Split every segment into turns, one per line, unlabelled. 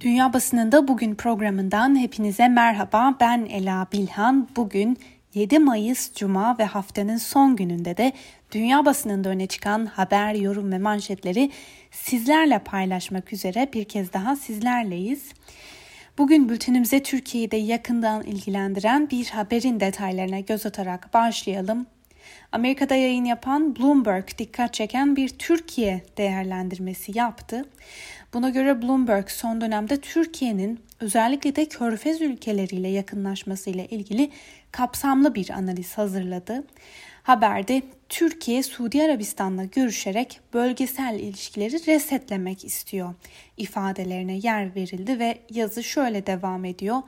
Dünya Basınında Bugün programından hepinize merhaba. Ben Ela Bilhan. Bugün 7 Mayıs Cuma ve haftanın son gününde de dünya basınında öne çıkan haber, yorum ve manşetleri sizlerle paylaşmak üzere bir kez daha sizlerleyiz. Bugün bültenimize Türkiye'yi de yakından ilgilendiren bir haberin detaylarına göz atarak başlayalım. Amerika'da yayın yapan Bloomberg dikkat çeken bir Türkiye değerlendirmesi yaptı. Buna göre Bloomberg son dönemde Türkiye'nin özellikle de Körfez ülkeleriyle yakınlaşmasıyla ilgili kapsamlı bir analiz hazırladı. Haberde Türkiye Suudi Arabistan'la görüşerek bölgesel ilişkileri resetlemek istiyor ifadelerine yer verildi ve yazı şöyle devam ediyor.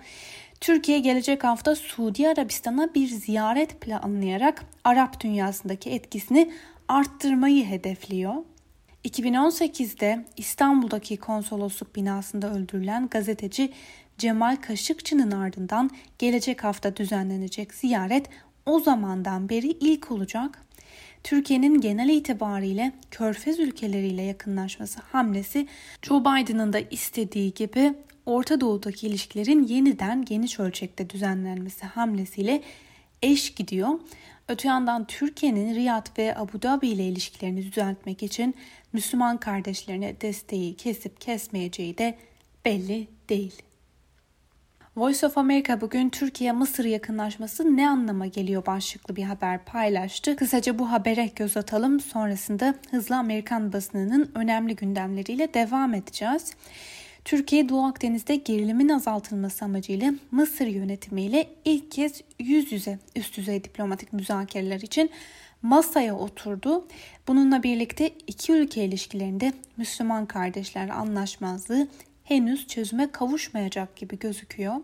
Türkiye gelecek hafta Suudi Arabistan'a bir ziyaret planlayarak Arap dünyasındaki etkisini arttırmayı hedefliyor. 2018'de İstanbul'daki konsolosluk binasında öldürülen gazeteci Cemal Kaşıkçı'nın ardından gelecek hafta düzenlenecek ziyaret o zamandan beri ilk olacak. Türkiye'nin genel itibariyle Körfez ülkeleriyle yakınlaşması hamlesi Joe Biden'ın da istediği gibi Orta Doğu'daki ilişkilerin yeniden geniş ölçekte düzenlenmesi hamlesiyle eş gidiyor. Öte yandan Türkiye'nin Riyad ve Abu Dhabi ile ilişkilerini düzeltmek için Müslüman kardeşlerine desteği kesip kesmeyeceği de belli değil. Voice of America bugün Türkiye-Mısır yakınlaşması ne anlama geliyor başlıklı bir haber paylaştı. Kısaca bu habere göz atalım. Sonrasında hızlı Amerikan basınının önemli gündemleriyle devam edeceğiz. Türkiye Doğu Akdeniz'de gerilimin azaltılması amacıyla Mısır yönetimiyle ilk kez yüz yüze üst düzey diplomatik müzakereler için masaya oturdu. Bununla birlikte iki ülke ilişkilerinde Müslüman kardeşler anlaşmazlığı henüz çözüme kavuşmayacak gibi gözüküyor.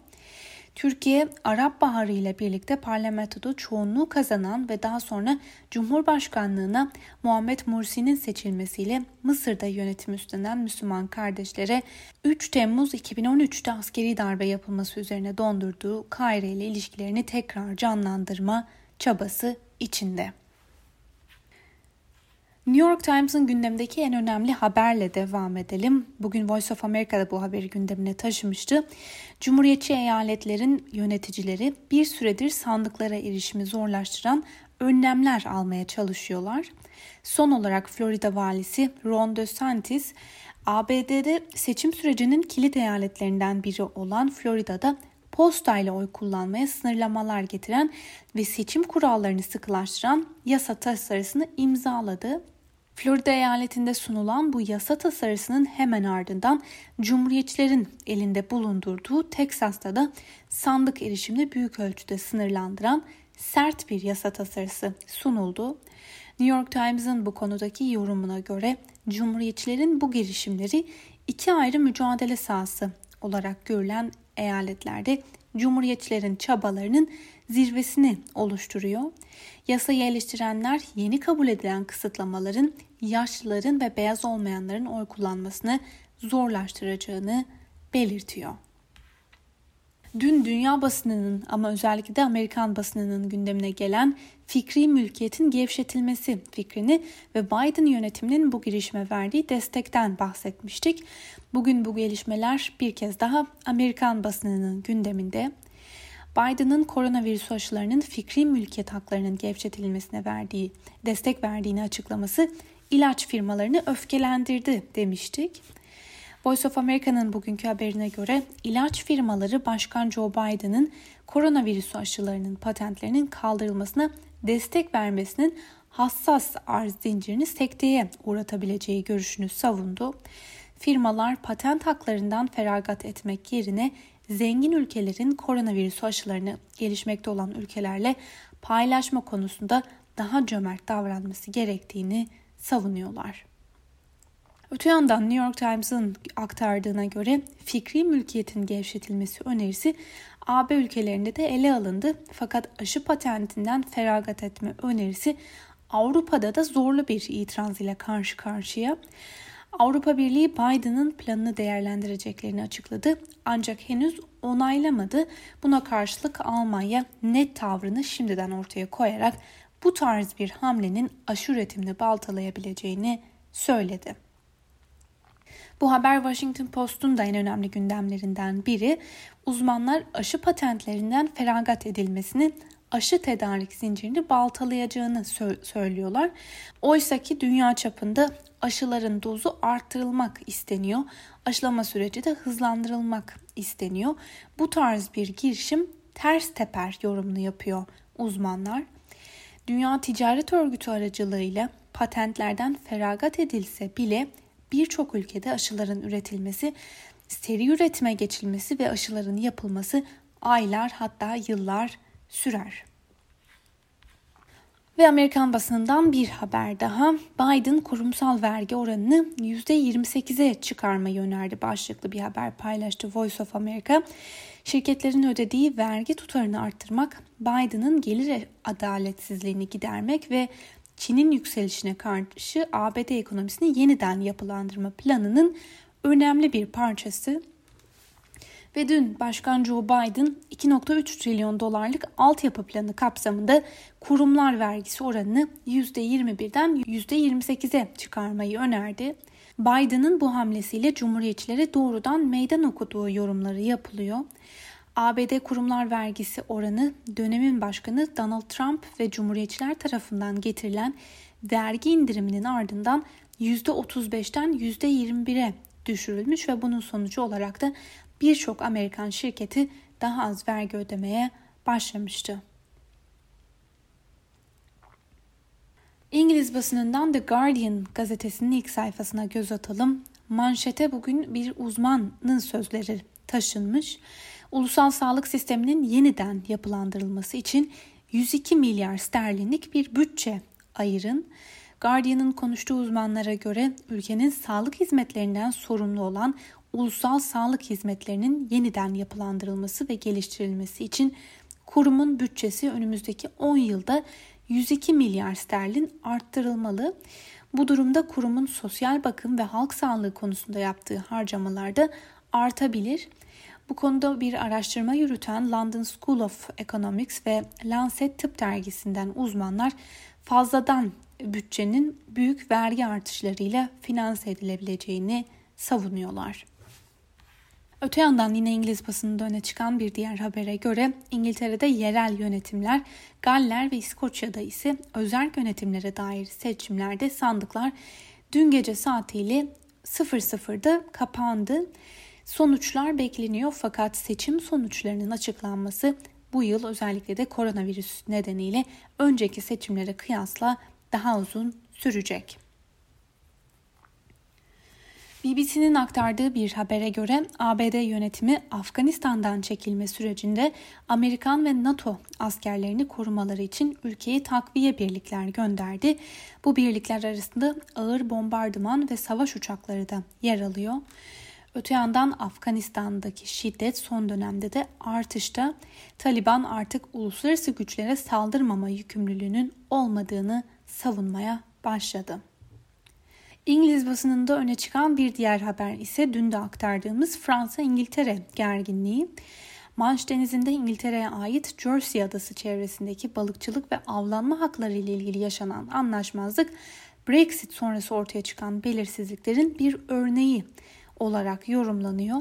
Türkiye, Arap Baharı ile birlikte parlamentoda çoğunluğu kazanan ve daha sonra Cumhurbaşkanlığına Muhammed Mursi'nin seçilmesiyle Mısır'da yönetim üstlenen Müslüman kardeşlere 3 Temmuz 2013'te askeri darbe yapılması üzerine dondurduğu Kahire ile ilişkilerini tekrar canlandırma çabası içinde. New York Times'ın gündemdeki en önemli haberle devam edelim. Bugün Voice of America'da bu haberi gündemine taşımıştı. Cumhuriyetçi eyaletlerin yöneticileri bir süredir sandıklara erişimi zorlaştıran önlemler almaya çalışıyorlar. Son olarak Florida valisi Ron DeSantis, ABD'de seçim sürecinin kilit eyaletlerinden biri olan Florida'da postayla oy kullanmaya sınırlamalar getiren ve seçim kurallarını sıkılaştıran yasa tasarısını imzaladı. Florida eyaletinde sunulan bu yasa tasarısının hemen ardından Cumhuriyetçilerin elinde bulundurduğu Teksas'ta da sandık erişimini büyük ölçüde sınırlandıran sert bir yasa tasarısı sunuldu. New York Times'ın bu konudaki yorumuna göre Cumhuriyetçilerin bu girişimleri iki ayrı mücadele sahası olarak görülen eyaletlerde Cumhuriyetçilerin çabalarının zirvesini oluşturuyor. Yasayı eleştirenler yeni kabul edilen kısıtlamaların yaşlıların ve beyaz olmayanların oy kullanmasını zorlaştıracağını belirtiyor. Dün dünya basınının ama özellikle de Amerikan basınının gündemine gelen fikri mülkiyetin gevşetilmesi fikrini ve Biden yönetiminin bu girişime verdiği destekten bahsetmiştik. Bugün bu gelişmeler bir kez daha Amerikan basınının gündeminde. Biden'ın koronavirüs aşılarının fikri mülkiyet haklarının gevşetilmesine verdiği, destek verdiğini açıklaması ilaç firmalarını öfkelendirdi demiştik. Voice of America'nın bugünkü haberine göre ilaç firmaları Başkan Joe Biden'ın koronavirüs aşılarının patentlerinin kaldırılmasına destek vermesinin hassas arz zincirini sekteye uğratabileceği görüşünü savundu. Firmalar patent haklarından feragat etmek yerine zengin ülkelerin koronavirüs aşılarını gelişmekte olan ülkelerle paylaşma konusunda daha cömert davranması gerektiğini savunuyorlar. Öte yandan New York Times'ın aktardığına göre fikri mülkiyetin gevşetilmesi önerisi AB ülkelerinde de ele alındı. Fakat aşı patentinden feragat etme önerisi Avrupa'da da zorlu bir itiraz ile karşı karşıya. Avrupa Birliği Biden'ın planını değerlendireceklerini açıkladı ancak henüz onaylamadı. Buna karşılık Almanya net tavrını şimdiden ortaya koyarak bu tarz bir hamlenin aşı üretimini baltalayabileceğini söyledi. Bu haber Washington Post'un da en önemli gündemlerinden biri. Uzmanlar aşı patentlerinden feragat edilmesini aşı tedarik zincirini baltalayacağını sö- söylüyorlar. Oysa ki dünya çapında aşıların dozu arttırılmak isteniyor. Aşılama süreci de hızlandırılmak isteniyor. Bu tarz bir girişim ters teper yorumunu yapıyor uzmanlar. Dünya Ticaret Örgütü aracılığıyla patentlerden feragat edilse bile birçok ülkede aşıların üretilmesi, seri üretime geçilmesi ve aşıların yapılması aylar hatta yıllar sürer. Ve Amerikan basınından bir haber daha. Biden kurumsal vergi oranını %28'e çıkarmayı önerdi başlıklı bir haber paylaştı Voice of America. Şirketlerin ödediği vergi tutarını arttırmak, Biden'ın gelir adaletsizliğini gidermek ve Çin'in yükselişine karşı ABD ekonomisini yeniden yapılandırma planının önemli bir parçası ve dün Başkan Joe Biden 2.3 trilyon dolarlık altyapı planı kapsamında kurumlar vergisi oranını %21'den %28'e çıkarmayı önerdi. Biden'ın bu hamlesiyle cumhuriyetçilere doğrudan meydan okuduğu yorumları yapılıyor. ABD kurumlar vergisi oranı dönemin başkanı Donald Trump ve cumhuriyetçiler tarafından getirilen vergi indiriminin ardından %35'ten %21'e düşürülmüş ve bunun sonucu olarak da birçok Amerikan şirketi daha az vergi ödemeye başlamıştı. İngiliz basınından The Guardian gazetesinin ilk sayfasına göz atalım. Manşete bugün bir uzmanın sözleri taşınmış. Ulusal sağlık sisteminin yeniden yapılandırılması için 102 milyar sterlinlik bir bütçe ayırın. Guardian'ın konuştuğu uzmanlara göre ülkenin sağlık hizmetlerinden sorumlu olan ulusal sağlık hizmetlerinin yeniden yapılandırılması ve geliştirilmesi için kurumun bütçesi önümüzdeki 10 yılda 102 milyar sterlin arttırılmalı. Bu durumda kurumun sosyal bakım ve halk sağlığı konusunda yaptığı harcamalar da artabilir. Bu konuda bir araştırma yürüten London School of Economics ve Lancet Tıp dergisinden uzmanlar fazladan bütçenin büyük vergi artışlarıyla finanse edilebileceğini savunuyorlar. Öte yandan yine İngiliz basınında öne çıkan bir diğer habere göre İngiltere'de yerel yönetimler, Galler ve İskoçya'da ise özel yönetimlere dair seçimlerde sandıklar dün gece saatiyle 00'da kapandı. Sonuçlar bekleniyor fakat seçim sonuçlarının açıklanması bu yıl özellikle de koronavirüs nedeniyle önceki seçimlere kıyasla daha uzun sürecek. BBC'nin aktardığı bir habere göre ABD yönetimi Afganistan'dan çekilme sürecinde Amerikan ve NATO askerlerini korumaları için ülkeye takviye birlikler gönderdi. Bu birlikler arasında ağır bombardıman ve savaş uçakları da yer alıyor. Öte yandan Afganistan'daki şiddet son dönemde de artışta Taliban artık uluslararası güçlere saldırmama yükümlülüğünün olmadığını savunmaya başladı. İngiliz basınında öne çıkan bir diğer haber ise dün de aktardığımız Fransa-İngiltere gerginliği. Manş Denizi'nde İngiltere'ye ait Jersey adası çevresindeki balıkçılık ve avlanma hakları ile ilgili yaşanan anlaşmazlık Brexit sonrası ortaya çıkan belirsizliklerin bir örneği olarak yorumlanıyor.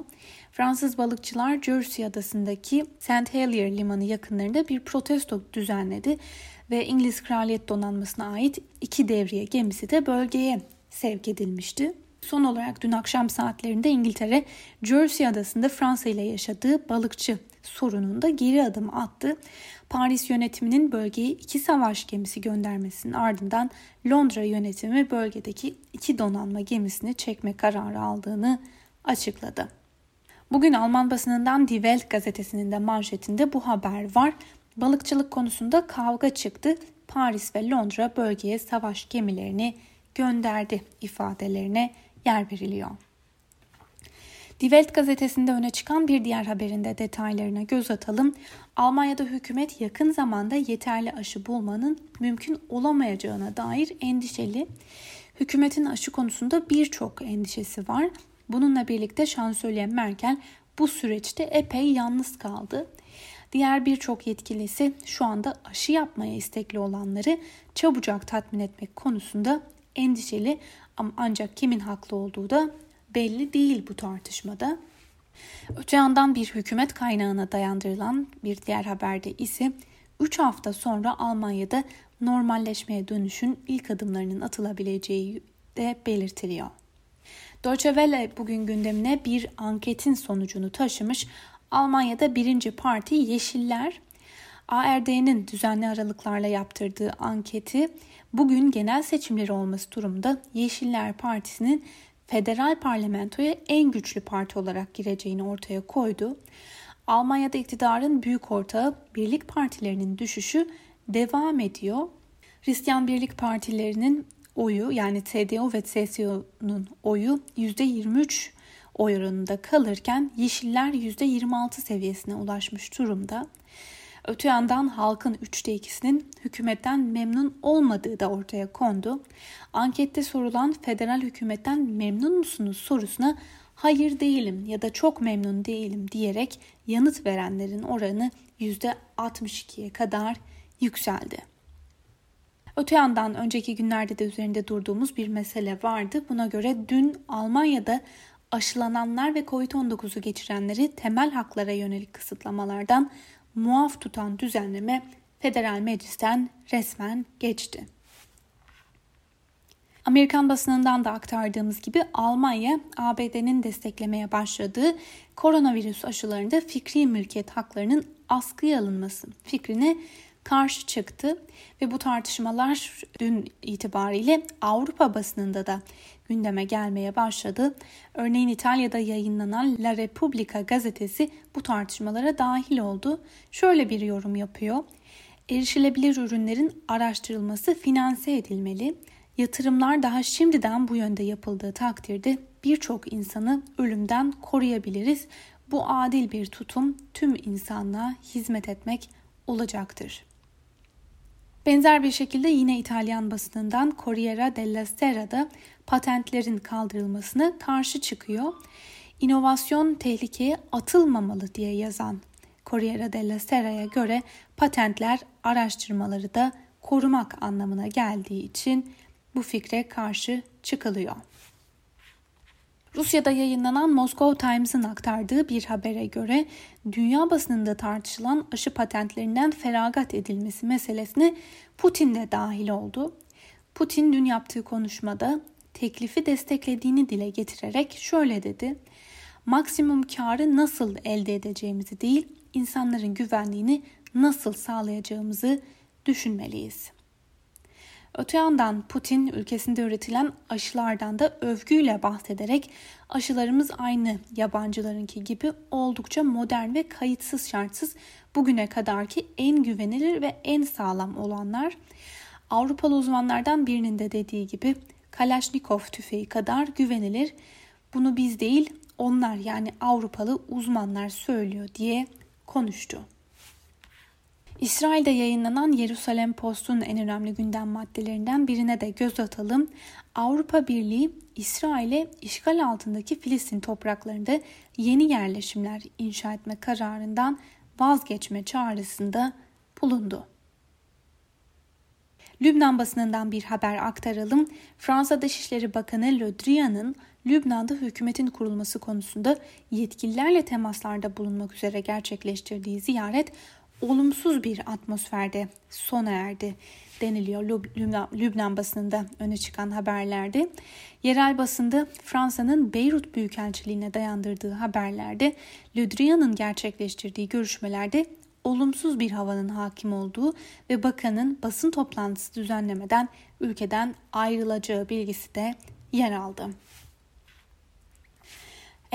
Fransız balıkçılar Jersey adasındaki St. Helier limanı yakınlarında bir protesto düzenledi ve İngiliz Kraliyet Donanması'na ait iki devriye gemisi de bölgeye sevk edilmişti. Son olarak dün akşam saatlerinde İngiltere Jersey adasında Fransa ile yaşadığı balıkçı sorununda geri adım attı. Paris yönetiminin bölgeye iki savaş gemisi göndermesinin ardından Londra yönetimi bölgedeki iki donanma gemisini çekme kararı aldığını açıkladı. Bugün Alman basınından Die Welt gazetesinin de manşetinde bu haber var. Balıkçılık konusunda kavga çıktı. Paris ve Londra bölgeye savaş gemilerini gönderdi ifadelerine yer veriliyor. Die Welt gazetesinde öne çıkan bir diğer haberinde detaylarına göz atalım. Almanya'da hükümet yakın zamanda yeterli aşı bulmanın mümkün olamayacağına dair endişeli. Hükümetin aşı konusunda birçok endişesi var. Bununla birlikte şansölye Merkel bu süreçte epey yalnız kaldı. Diğer birçok yetkilisi şu anda aşı yapmaya istekli olanları çabucak tatmin etmek konusunda endişeli ama ancak kimin haklı olduğu da belli değil bu tartışmada. Öte yandan bir hükümet kaynağına dayandırılan bir diğer haberde ise 3 hafta sonra Almanya'da normalleşmeye dönüşün ilk adımlarının atılabileceği de belirtiliyor. Deutsche Welle bugün gündemine bir anketin sonucunu taşımış. Almanya'da birinci parti Yeşiller ARD'nin düzenli aralıklarla yaptırdığı anketi bugün genel seçimleri olması durumda Yeşiller Partisi'nin federal parlamentoya en güçlü parti olarak gireceğini ortaya koydu. Almanya'da iktidarın büyük ortağı birlik partilerinin düşüşü devam ediyor. Hristiyan Birlik Partilerinin oyu yani CDU ve CSU'nun oyu %23 oy oranında kalırken Yeşiller %26 seviyesine ulaşmış durumda. Öte yandan halkın üçte ikisinin hükümetten memnun olmadığı da ortaya kondu. Ankette sorulan federal hükümetten memnun musunuz sorusuna hayır değilim ya da çok memnun değilim diyerek yanıt verenlerin oranı %62'ye kadar yükseldi. Öte yandan önceki günlerde de üzerinde durduğumuz bir mesele vardı. Buna göre dün Almanya'da aşılananlar ve COVID-19'u geçirenleri temel haklara yönelik kısıtlamalardan muaf tutan düzenleme federal meclisten resmen geçti. Amerikan basınından da aktardığımız gibi Almanya, ABD'nin desteklemeye başladığı koronavirüs aşılarında fikri mülkiyet haklarının askıya alınması fikrine karşı çıktı ve bu tartışmalar dün itibariyle Avrupa basınında da gündeme gelmeye başladı. Örneğin İtalya'da yayınlanan La Repubblica gazetesi bu tartışmalara dahil oldu. Şöyle bir yorum yapıyor. Erişilebilir ürünlerin araştırılması finanse edilmeli. Yatırımlar daha şimdiden bu yönde yapıldığı takdirde birçok insanı ölümden koruyabiliriz. Bu adil bir tutum tüm insanlığa hizmet etmek olacaktır. Benzer bir şekilde yine İtalyan basınından Corriere della Sera'da patentlerin kaldırılmasına karşı çıkıyor. İnovasyon tehlikeye atılmamalı diye yazan Corriere della Sera'ya göre patentler araştırmaları da korumak anlamına geldiği için bu fikre karşı çıkılıyor. Rusya'da yayınlanan Moscow Times'ın aktardığı bir habere göre dünya basınında tartışılan aşı patentlerinden feragat edilmesi meselesine Putin de dahil oldu. Putin dün yaptığı konuşmada teklifi desteklediğini dile getirerek şöyle dedi. Maksimum karı nasıl elde edeceğimizi değil, insanların güvenliğini nasıl sağlayacağımızı düşünmeliyiz. Öte yandan Putin ülkesinde üretilen aşılardan da övgüyle bahsederek aşılarımız aynı yabancılarınki gibi oldukça modern ve kayıtsız şartsız bugüne kadarki en güvenilir ve en sağlam olanlar. Avrupalı uzmanlardan birinin de dediği gibi Kalashnikov tüfeği kadar güvenilir. Bunu biz değil onlar yani Avrupalı uzmanlar söylüyor diye konuştu. İsrail'de yayınlanan Yerusalem Post'un en önemli gündem maddelerinden birine de göz atalım. Avrupa Birliği İsrail'e işgal altındaki Filistin topraklarında yeni yerleşimler inşa etme kararından vazgeçme çağrısında bulundu. Lübnan basınından bir haber aktaralım. Fransa Dışişleri Bakanı Le Drian'ın Lübnan'da hükümetin kurulması konusunda yetkililerle temaslarda bulunmak üzere gerçekleştirdiği ziyaret olumsuz bir atmosferde sona erdi deniliyor Lübnan, Lübnan basınında öne çıkan haberlerde. Yerel basında Fransa'nın Beyrut Büyükelçiliğine dayandırdığı haberlerde Le gerçekleştirdiği görüşmelerde olumsuz bir havanın hakim olduğu ve bakanın basın toplantısı düzenlemeden ülkeden ayrılacağı bilgisi de yer aldı.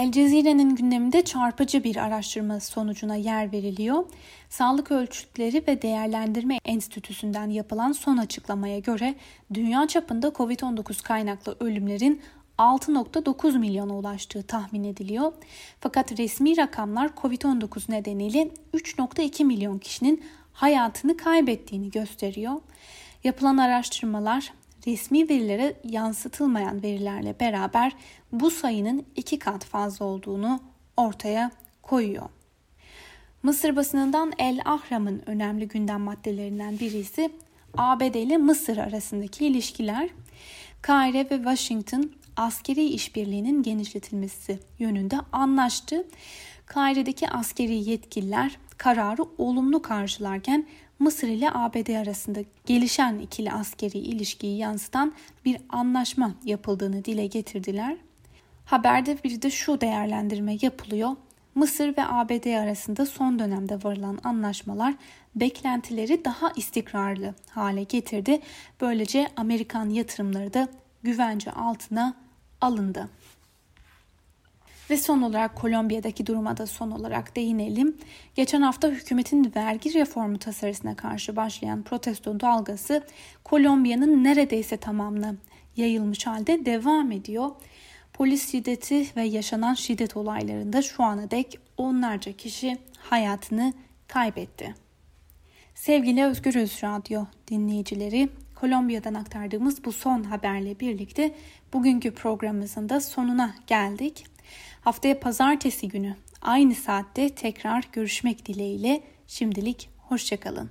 El Cezire'nin gündeminde çarpıcı bir araştırma sonucuna yer veriliyor. Sağlık Ölçütleri ve Değerlendirme Enstitüsü'nden yapılan son açıklamaya göre dünya çapında COVID-19 kaynaklı ölümlerin 6.9 milyona ulaştığı tahmin ediliyor. Fakat resmi rakamlar COVID-19 nedeniyle 3.2 milyon kişinin hayatını kaybettiğini gösteriyor. Yapılan araştırmalar resmi verilere yansıtılmayan verilerle beraber bu sayının iki kat fazla olduğunu ortaya koyuyor. Mısır basınından El Ahram'ın önemli gündem maddelerinden birisi ABD ile Mısır arasındaki ilişkiler. Kahire ve Washington askeri işbirliğinin genişletilmesi yönünde anlaştı. Kaire'deki askeri yetkililer kararı olumlu karşılarken Mısır ile ABD arasında gelişen ikili askeri ilişkiyi yansıtan bir anlaşma yapıldığını dile getirdiler. Haberde bir de şu değerlendirme yapılıyor. Mısır ve ABD arasında son dönemde varılan anlaşmalar beklentileri daha istikrarlı hale getirdi. Böylece Amerikan yatırımları da güvence altına alındı. Ve son olarak Kolombiya'daki duruma da son olarak değinelim. Geçen hafta hükümetin vergi reformu tasarısına karşı başlayan protesto dalgası Kolombiya'nın neredeyse tamamına yayılmış halde devam ediyor. Polis şiddeti ve yaşanan şiddet olaylarında şu ana dek onlarca kişi hayatını kaybetti. Sevgili Özgürüz Radyo dinleyicileri, Kolombiya'dan aktardığımız bu son haberle birlikte bugünkü programımızın da sonuna geldik. Haftaya pazartesi günü aynı saatte tekrar görüşmek dileğiyle şimdilik hoşçakalın.